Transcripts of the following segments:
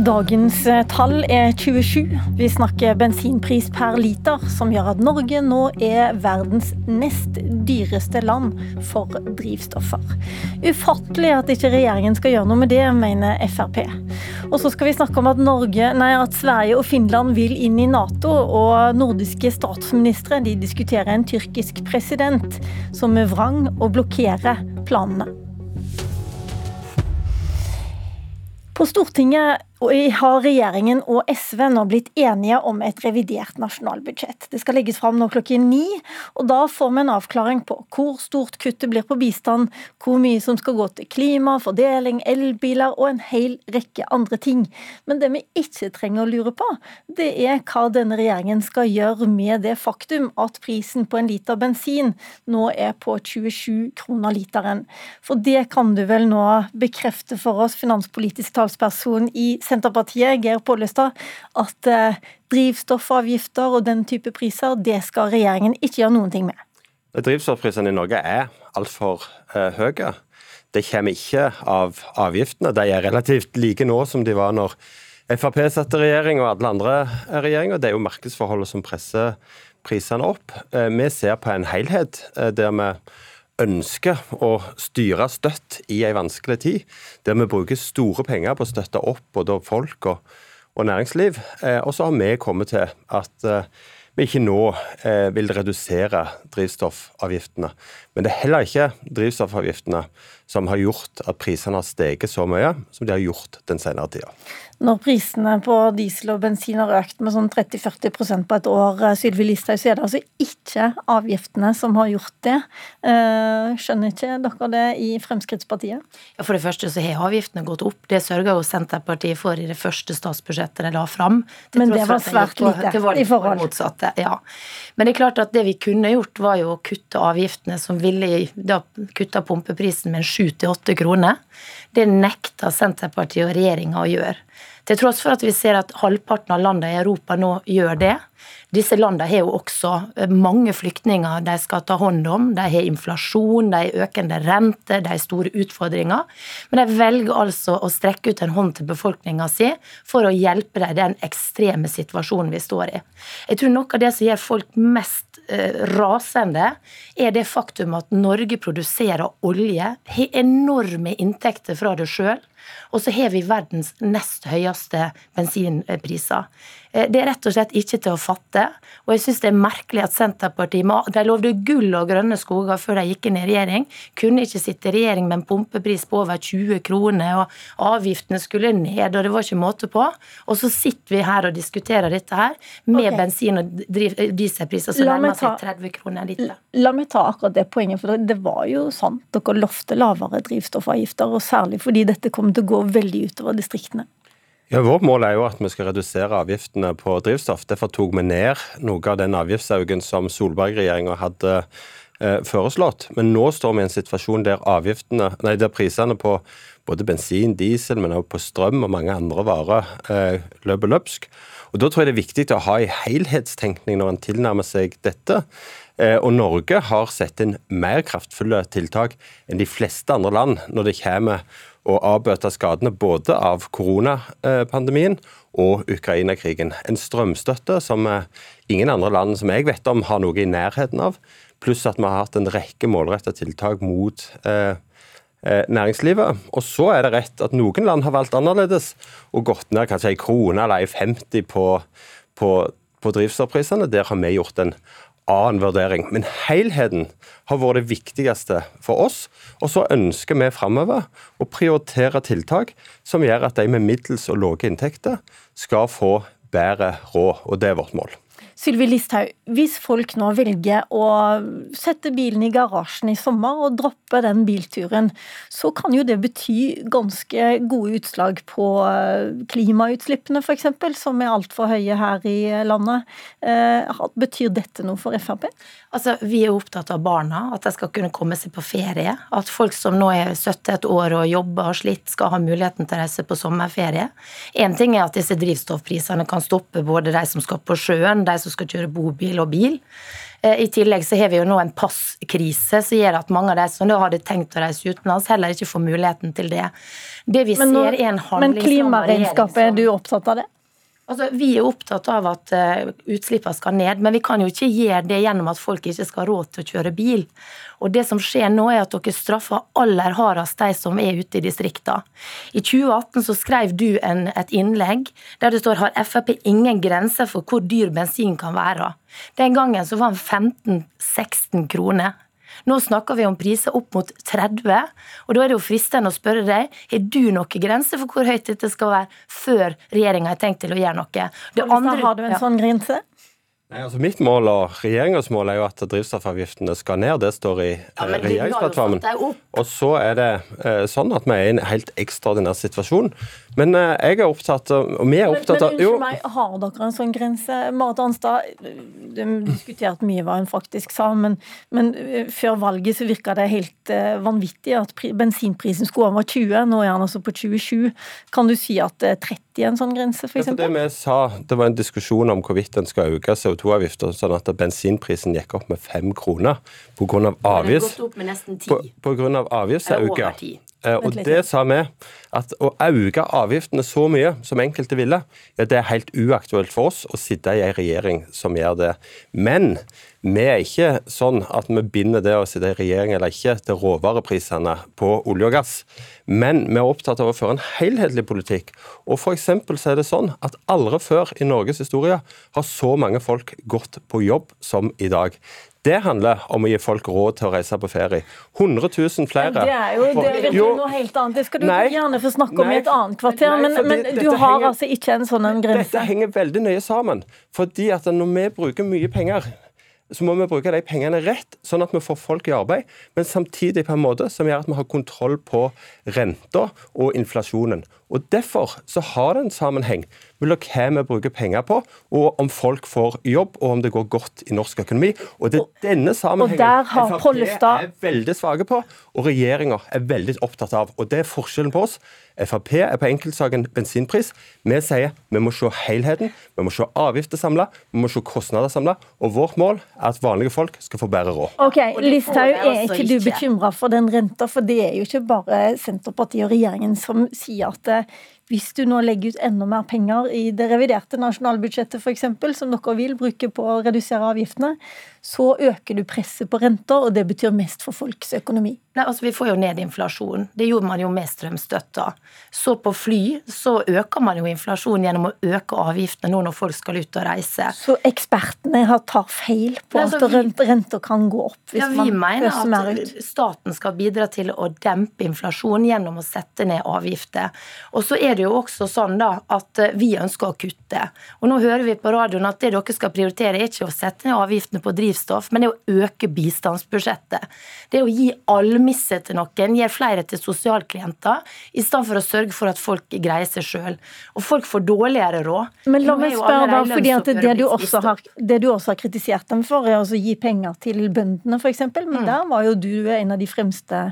Dagens eh, tall er 27. Vi snakker bensinpris per liter, som gjør at Norge nå er verdens nest dyreste land for drivstoffer. Ufattelig at ikke regjeringen skal gjøre noe med det, mener Frp. Og så skal vi snakke om at, Norge, nei, at Sverige og Finland vil inn i Nato, og nordiske statsministre de diskuterer en tyrkisk president som er vrang og blokkerer planene. På Stortinget har regjeringen og SV nå blitt enige om et revidert nasjonalbudsjett. Det skal legges fram nå klokken ni, og da får vi en avklaring på hvor stort kuttet blir på bistand, hvor mye som skal gå til klima, fordeling, elbiler og en hel rekke andre ting. Men det vi ikke trenger å lure på, det er hva denne regjeringen skal gjøre med det faktum at prisen på en liter bensin nå er på 27 kroner literen. For det kan du vel nå bekrefte for oss, finanspolitisk talsperson i Senterpartiet, Geir Pollestad, at eh, drivstoffavgifter og den type priser, det skal regjeringen ikke gjøre noen ting med? Drivstoffprisene i Norge er altfor uh, høye. Det kommer ikke av avgiftene. De er relativt like nå som de var når Frp satt i regjering og alle andre regjeringer. Det er jo markedsforholdet som presser prisene opp. Vi ser på en helhet der vi ønsker å styre støtt i en vanskelig tid, der vi bruker store penger på å støtte opp både folk og, og næringsliv. Eh, og så har vi kommet til at eh, vi ikke nå eh, vil redusere drivstoffavgiftene. Men det er heller ikke drivstoffavgiftene som har gjort at prisene har steget så mye som de har gjort den senere tida. Når prisene på diesel og bensin har økt med sånn 30-40 på et år, eh, Sylvi Listhaug, så er det altså ikke avgiftene som har gjort det. Eh, skjønner ikke dere det i Fremskrittspartiet? Ja, For det første så har avgiftene gått opp. Det sørga jo Senterpartiet for i det første statsbudsjettet de la fram. Men det var svært lite det var i forhold. Motsatte, ja. Men det er klart at det vi kunne gjort, var jo å kutte avgiftene som ville da kutta pumpeprisen med 7-8 kroner. Det nekta Senterpartiet og regjeringa å gjøre. Til tross for at vi ser at halvparten av landene i Europa nå gjør det. Disse landene har jo også eh, mange flyktninger de skal ta hånd om. De har inflasjon, de har økende rente, de har store utfordringer. Men de velger altså å strekke ut en hånd til befolkninga si for å hjelpe dem i den ekstreme situasjonen vi står i. Jeg tror noe av det som gjør folk mest eh, rasende, er det faktum at Norge produserer olje, har enorme inntekter fra det sjøl. Og så har vi verdens nest høyeste bensinpriser. Eh, det er rett og slett ikke til å fatte. Og jeg syns det er merkelig at Senterpartiet de lovde gull og grønne skoger før de gikk inn i regjering. Kunne ikke sitte i regjering med en pumpepris på over 20 kroner, og avgiftene skulle ned, og det var ikke måte på. Og så sitter vi her og diskuterer dette her med okay. bensin- og dieselpriser som nærmer seg 30 kroner en liter. La meg ta akkurat det poenget, for det var jo sant. Dere lovte lavere drivstoffavgifter, og særlig fordi dette kom til å gå veldig utover distriktene. Ja, Vårt mål er jo at vi skal redusere avgiftene på drivstoff. Derfor tok vi ned noe av den avgiftsauken som Solberg-regjeringa hadde eh, foreslått. Men nå står vi i en situasjon der, nei, der prisene på både bensin, diesel, men også på strøm og mange andre varer eh, løper løpsk. Og Da tror jeg det er viktig å ha en helhetstenkning når en tilnærmer seg dette. Eh, og Norge har sett inn mer kraftfulle tiltak enn de fleste andre land når det kommer å avbøte skadene både av koronapandemien og Ukraina-krigen. En strømstøtte som eh, ingen andre land som jeg vet om har noe i nærheten av. Pluss at vi har hatt en rekke målrettede tiltak mot eh, næringslivet. Og så er det rett at noen land har valgt annerledes og gått ned kanskje en krone eller en 50 på, på, på drivstoffprisene. Der har vi gjort en annen vurdering. Men helheten har vært det viktigste for oss. Og så ønsker vi framover å prioritere tiltak som gjør at de med middels og lave inntekter skal få bedre råd. Og det er vårt mål. Sylvi Listhaug, hvis folk nå velger å sette bilen i garasjen i sommer og droppe den bilturen, så kan jo det bety ganske gode utslag på eh, klimautslippene f.eks., som er altfor høye her i landet. Eh, betyr dette noe for Frp? Altså, Vi er opptatt av barna, at de skal kunne komme seg på ferie. At folk som nå er 71 år og jobber og slitt, skal ha muligheten til å reise på sommerferie. Én ting er at disse drivstoffprisene kan stoppe både de som skal på sjøen, de som skal kjøre bobil og bil. Eh, I tillegg så har vi jo nå en passkrise som gjør at mange av de som da hadde tenkt å reise utenlands, heller ikke får muligheten til det. Det vi men, ser er en handling Men klimaregnskapet, er du opptatt av det? Altså, Vi er opptatt av at uh, utslippene skal ned, men vi kan jo ikke gjøre det gjennom at folk ikke skal ha råd til å kjøre bil. Og det som skjer nå, er at dere straffer aller hardest de som er ute i distriktene. I 2018 så skrev du en, et innlegg der det står har Frp ingen grenser for hvor dyr bensin kan være. Den gangen så var den 15-16 kroner. Nå snakker vi om priser opp mot 30, og da er det jo fristende å spørre deg har du noen grense for hvor høyt dette skal være før regjeringa har tenkt til å gjøre noe. Det andre, har du en ja. sånn grense? Nei, altså Mitt mål og regjeringas mål er jo at drivstoffavgiftene skal ned. Det står i ja, eh, regjeringsplattformen. Og så er det eh, sånn at vi er i en helt ekstraordinær situasjon. Men eh, jeg er opptatt av Og vi er opptatt av Men, men unnskyld meg, har dere en sånn grense? Marit Arnstad, du har diskutert mye hva hun faktisk sa, men, men eh, før valget så virka det helt eh, vanvittig at bensinprisen skulle over 20. Nå er han altså på 27. Kan du si at 30 er en sånn grense, f.eks.? Ja, det vi sa, det var en diskusjon om hvorvidt en skal øke CO2-avgifter, sånn at bensinprisen gikk opp med fem kroner pga. Av På, på grunn av avgiftsøkning. Eh, og det sa vi, at å øke avgiftene så mye som enkelte ville, ja, det er helt uaktuelt for oss å sitte i en regjering som gjør det. Men vi er ikke sånn at vi binder det å sitte i regjering eller ikke til råvareprisene på olje og gass. Men vi er opptatt av å føre en helhetlig politikk. Og for så er det sånn at aldri før i Norges historie har så mange folk gått på jobb som i dag. Det handler om å gi folk råd til å reise på ferie. 100 000 flere. Det er jo det er jo, noe helt annet. Det skal du nei, gjerne få snakke om i et annet kvarter, nei, men, men du har henger, altså ikke en sånn en grense. Dette henger veldig nøye sammen. fordi at når vi bruker mye penger så må vi bruke de pengene rett, sånn at vi får folk i arbeid, men samtidig på en måte som gjør at vi har kontroll på renta og inflasjonen. Og Derfor så har det en sammenheng mellom hva vi bruker penger på, og om folk får jobb, og om det går godt i norsk økonomi. Og det er denne sammenhengen Frp er veldig svake på, og regjeringa er veldig opptatt av. Og det er forskjellen på oss. Frp er på enkeltsaken bensinpris. Vi sier vi må se helheten, vi må se avgifter samla, vi må se kostnader samla. Og vårt mål er at vanlige folk skal få bedre råd. Ok, Listhaug, er ikke du bekymra for den renta? For det er jo ikke bare Senterpartiet og regjeringen som sier at hvis du nå legger ut enda mer penger i det reviderte nasjonalbudsjettet f.eks., som dere vil bruke på å redusere avgiftene, så øker du presset på renter, og det betyr mest for folks økonomi. Nei, altså Vi får jo ned inflasjonen. Det gjorde man jo med strømstøtta. Så på fly så øker man jo inflasjonen gjennom å øke avgiftene nå når folk skal ut og reise. Så ekspertene tar feil på Nei, altså, at renter kan gå opp hvis ja, vi man øser mer ut? at staten skal bidra til å dempe inflasjonen gjennom å sette ned avgifter. Og så er det jo også sånn da at eh, vi ønsker å kutte. Og nå hører vi på radioen at det dere skal prioritere, er ikke å sette ned avgiftene på drivstoff men det er å øke bistandsbudsjettet. Det er å gi almisse til noen, gi flere til sosialklienter, i stedet for å sørge for at folk greier seg sjøl. Og folk får dårligere råd. Men la meg spørre da, fordi at det du, har, det du også har kritisert dem for, er å gi penger til bøndene, f.eks. Men mm. der var jo du en av de fremste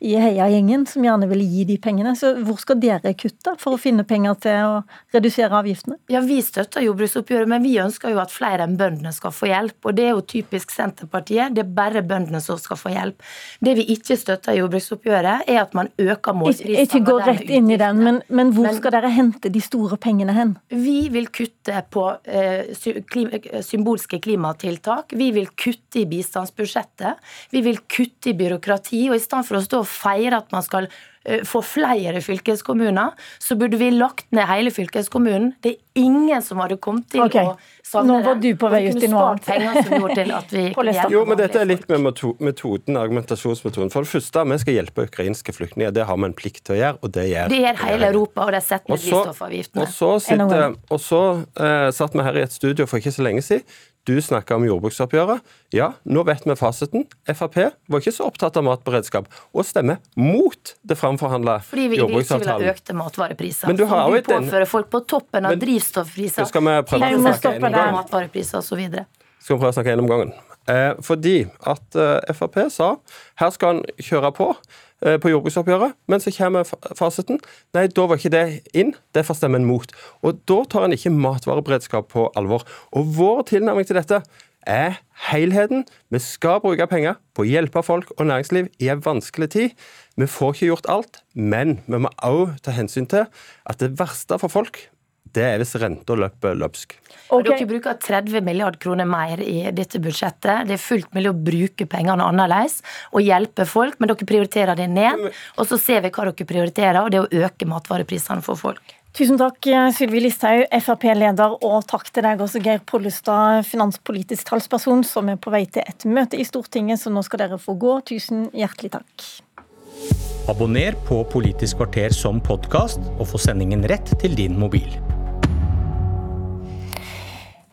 i heiagjengen som gjerne ville gi de pengene. Så hvor skal dere kutte for å finne penger til å redusere avgiftene? Ja, Vi støtter jordbruksoppgjøret, men vi ønsker jo at flere enn bøndene skal få hjelp. Og det er jo typisk Senterpartiet. Det er bare bøndene som skal få hjelp. Det vi ikke støtter i jordbruksoppgjøret, er at man øker målprisene. Ikke gå rett inn i den, men, men hvor men, skal dere hente de store pengene hen? Vi vil kutte på eh, symbolske klimatiltak. Vi vil kutte i bistandsbudsjettet. Vi vil kutte i byråkrati. Og i stedet for å stå og feire at man skal eh, få flere fylkeskommuner, så burde vi lagt ned hele fylkeskommunen. Det er ingen som hadde kommet til okay. å savne Nå var du på vei ut i noe annet. Vi jo, men dette er litt med metoden, argumentasjonsmetoden. For det første, vi skal hjelpe ukrainske flyktninger. Det har vi en plikt til å gjøre, og det gjør Det gjør hele Europa, og det er sett med drivstoffavgiftene. Og så, sitter, og så uh, satt vi her i et studio for ikke så lenge siden du snakka om jordbruksoppgjøret. Ja, nå vet vi fasiten. Frp var ikke så opptatt av matberedskap, og stemmer mot det framforhandla jordbruksavtalen. Fordi vi ikke vil ha økte matvarepriser. Men du har som du påfører den... folk på toppen av drivstoffpriser. Skal vi prøve å snakke gjennom gangen? Skal vi prøve å snakke gjennom gangen? Eh, fordi at eh, Frp sa her skal han kjøre på. Eh, på jordbruksoppgjøret, men så kommer fasiten. Nei, da var ikke det inn, derfor stemmer en mot. Og da tar en ikke matvareberedskap på alvor. Og vår tilnærming til dette er helheten. Vi skal bruke penger på å hjelpe folk og næringsliv i en vanskelig tid. Vi får ikke gjort alt, men vi må også ta hensyn til at det verste for folk det er hvis renta løper løpsk. Okay. Dere bruker 30 milliard kroner mer i dette budsjettet. Det er fullt mulig å bruke pengene annerledes og hjelpe folk, men dere prioriterer det ned. Og så ser vi hva dere prioriterer, og det er å øke matvareprisene for folk. Tusen takk, Sylvi Listhaug, Frp-leder, og takk til deg også, Geir Pollestad, finanspolitisk talsperson, som er på vei til et møte i Stortinget, så nå skal dere få gå. Tusen hjertelig takk. Abonner på Politisk kvarter som podkast, og få sendingen rett til din mobil.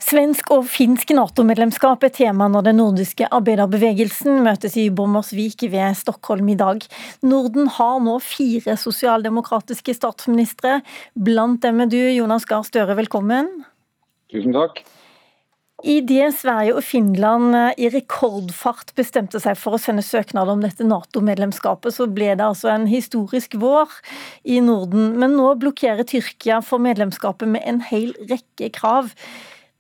Svensk og finsk Nato-medlemskap er tema når den nordiske arbeiderbevegelsen møtes i Bommersvik ved Stockholm i dag. Norden har nå fire sosialdemokratiske statsministre. Blant dem er du, Jonas Gahr Støre, velkommen. Tusen takk. Idet Sverige og Finland i rekordfart bestemte seg for å sende søknad om dette Nato-medlemskapet, så ble det altså en historisk vår i Norden. Men nå blokkerer Tyrkia for medlemskapet med en hel rekke krav.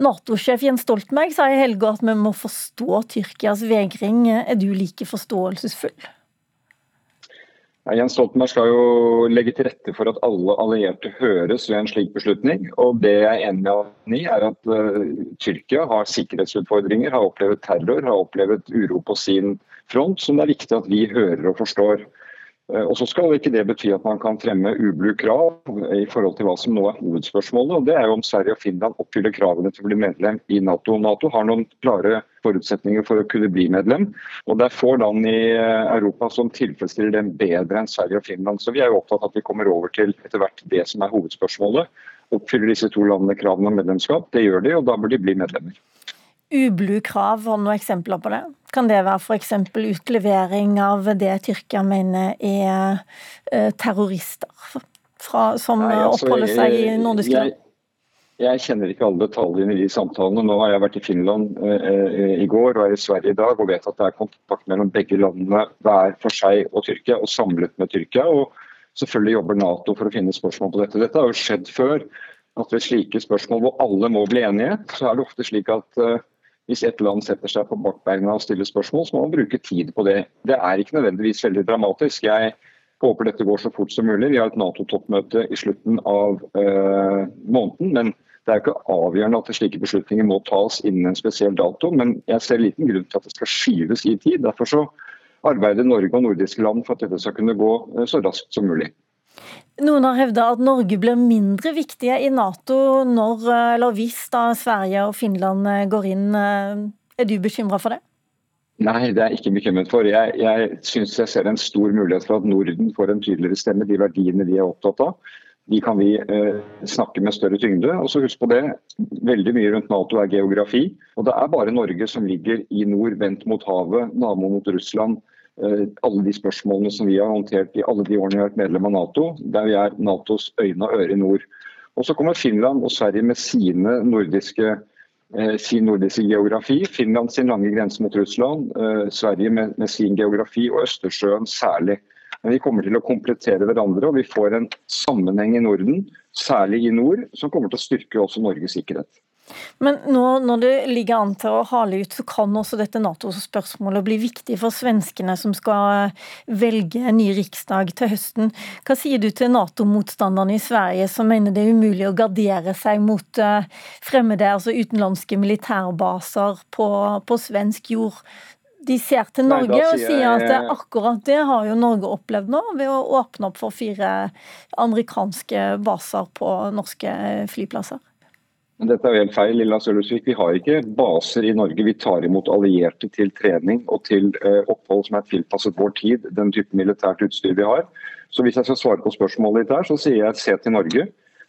Nato-sjef Jens Stoltenberg sa i helga at vi må forstå Tyrkias vegring. Er du like forståelsesfull? Ja, Jens Stoltenberg skal jo legge til rette for at alle allierte høres ved en slik beslutning. og Det jeg er enig med han i, er at uh, Tyrkia har sikkerhetsutfordringer, har opplevd terror, har opplevd uro på sin front, som det er viktig at vi hører og forstår. Eh, og så skal ikke det bety at man kan fremme ublu krav i forhold til hva som nå er hovedspørsmålet. og Det er jo om Sverige og Finland oppfyller kravene til å bli medlem i Nato. Nato har noen klare forutsetninger for å kunne bli medlem. og Det er få land i eh, Europa som tilfredsstiller dem bedre enn Sverige og Finland. Så vi er jo opptatt av at vi kommer over til etter hvert det som er hovedspørsmålet. Oppfyller disse to landene kravene om medlemskap? Det gjør de, og da bør de bli medlemmer. Ublu krav, har du noen eksempler på det? Kan det være f.eks. utlevering av det Tyrkia mener er eh, terrorister fra, som Nei, altså, oppholder seg i nordiske land? Jeg kjenner ikke alle detaljene i de samtalene. Nå har jeg vært i Finland eh, i går og er i Sverige i dag og vet at det er kontakt mellom begge landene hver for seg og Tyrkia, og samlet med Tyrkia. og Selvfølgelig jobber Nato for å finne spørsmål på dette. Dette har jo skjedd før. at Ved slike spørsmål hvor alle må bli enige, så er det ofte slik at eh, hvis et land setter seg på bakbeina og stiller spørsmål, så må man bruke tid på det. Det er ikke nødvendigvis veldig dramatisk. Jeg håper dette går så fort som mulig. Vi har et Nato-toppmøte i slutten av øh, måneden. men det er jo ikke avgjørende at slike beslutninger må tas innen en spesiell dato. Men jeg ser liten grunn til at det skal skyves i tid. Derfor så arbeider Norge og nordiske land for at dette skal kunne gå uh, så raskt som mulig. Noen har hevda at Norge blir mindre viktige i Nato når, eller hvis da Sverige og Finland eh, går inn. Eh, er du bekymra for det? Nei, det er jeg ikke bekymret for. Jeg, jeg syns jeg ser en stor mulighet for at Norden får en tydeligere stemme. De verdiene de er opptatt av, de kan vi eh, snakke med større tyngde. Og så Husk på det, veldig mye rundt Nato er geografi. Og det er bare Norge som ligger i nord, vendt mot havet, nabo mot Russland Eh, alle de spørsmålene som vi har håndtert i alle de årene vi har vært medlem av Nato, der vi er Natos øyne og øre i nord. Og Så kommer Finland og Sverige med sine nordiske, eh, sin nordiske geografi. Finland sin lange grense mot Russland, eh, Sverige med, med sin geografi og Østersjøen særlig. Men vi kommer til å komplettere hverandre, og vi får en sammenheng i Norden, særlig i nord, som kommer til å styrke også Norges sikkerhet. Men nå når det ligger an til å hale ut, så kan også dette Nato-spørsmålet bli viktig for svenskene som skal velge en ny riksdag til høsten. Hva sier du til Nato-motstanderne i Sverige som mener det er umulig å gardere seg mot fremmede, altså utenlandske militærbaser på, på svensk jord? De ser til Norge Nei, og sier jeg... at akkurat det har jo Norge opplevd nå, ved å åpne opp for fire amerikanske baser på norske flyplasser. Men dette er helt feil. Lilla Sølvsvik. Vi har ikke baser i Norge. Vi tar imot allierte til trening og til uh, opphold som er tilpasset vår tid, den type militært utstyr vi har. Så hvis jeg skal svare på spørsmålet ditt her, så sier jeg se til Norge.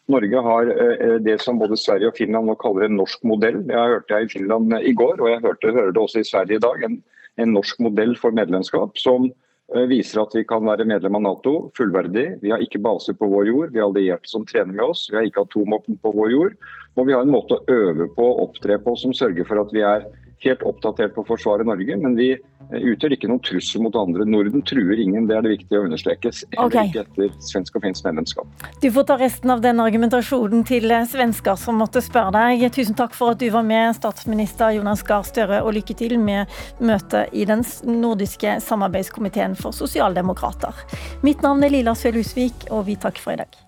Norge har uh, det som både Sverige og Finland nå kaller en norsk modell. Jeg hørte jeg i Finland i går, og jeg hørte, hører det også i Sverige i dag. En, en norsk modell for medlemskap som viser at vi kan være medlem av Nato fullverdig. Vi har ikke baser på vår jord, vi har allierte som trener med oss. Vi har ikke atomvåpen på vår jord Og vi har en måte å øve på og opptre på som sørger for at vi er helt oppdatert på å forsvare Norge. Men vi eh, utgjør ikke noen trussel mot andre. Norden truer ingen, det er det viktig å understreke. Heller okay. ikke etter svensk og finsk medlemskap. Du får ta resten av den argumentasjonen til eh, svensker som måtte spørre deg. Tusen takk for at du var med, statsminister Jonas Gahr Støre, og lykke til med møtet i den nordiske samarbeidskomiteen for sosialdemokrater. Mitt navn er Lila Sølhusvik, og vi takker for i dag.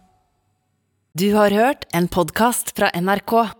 Du har hørt en podkast fra NRK.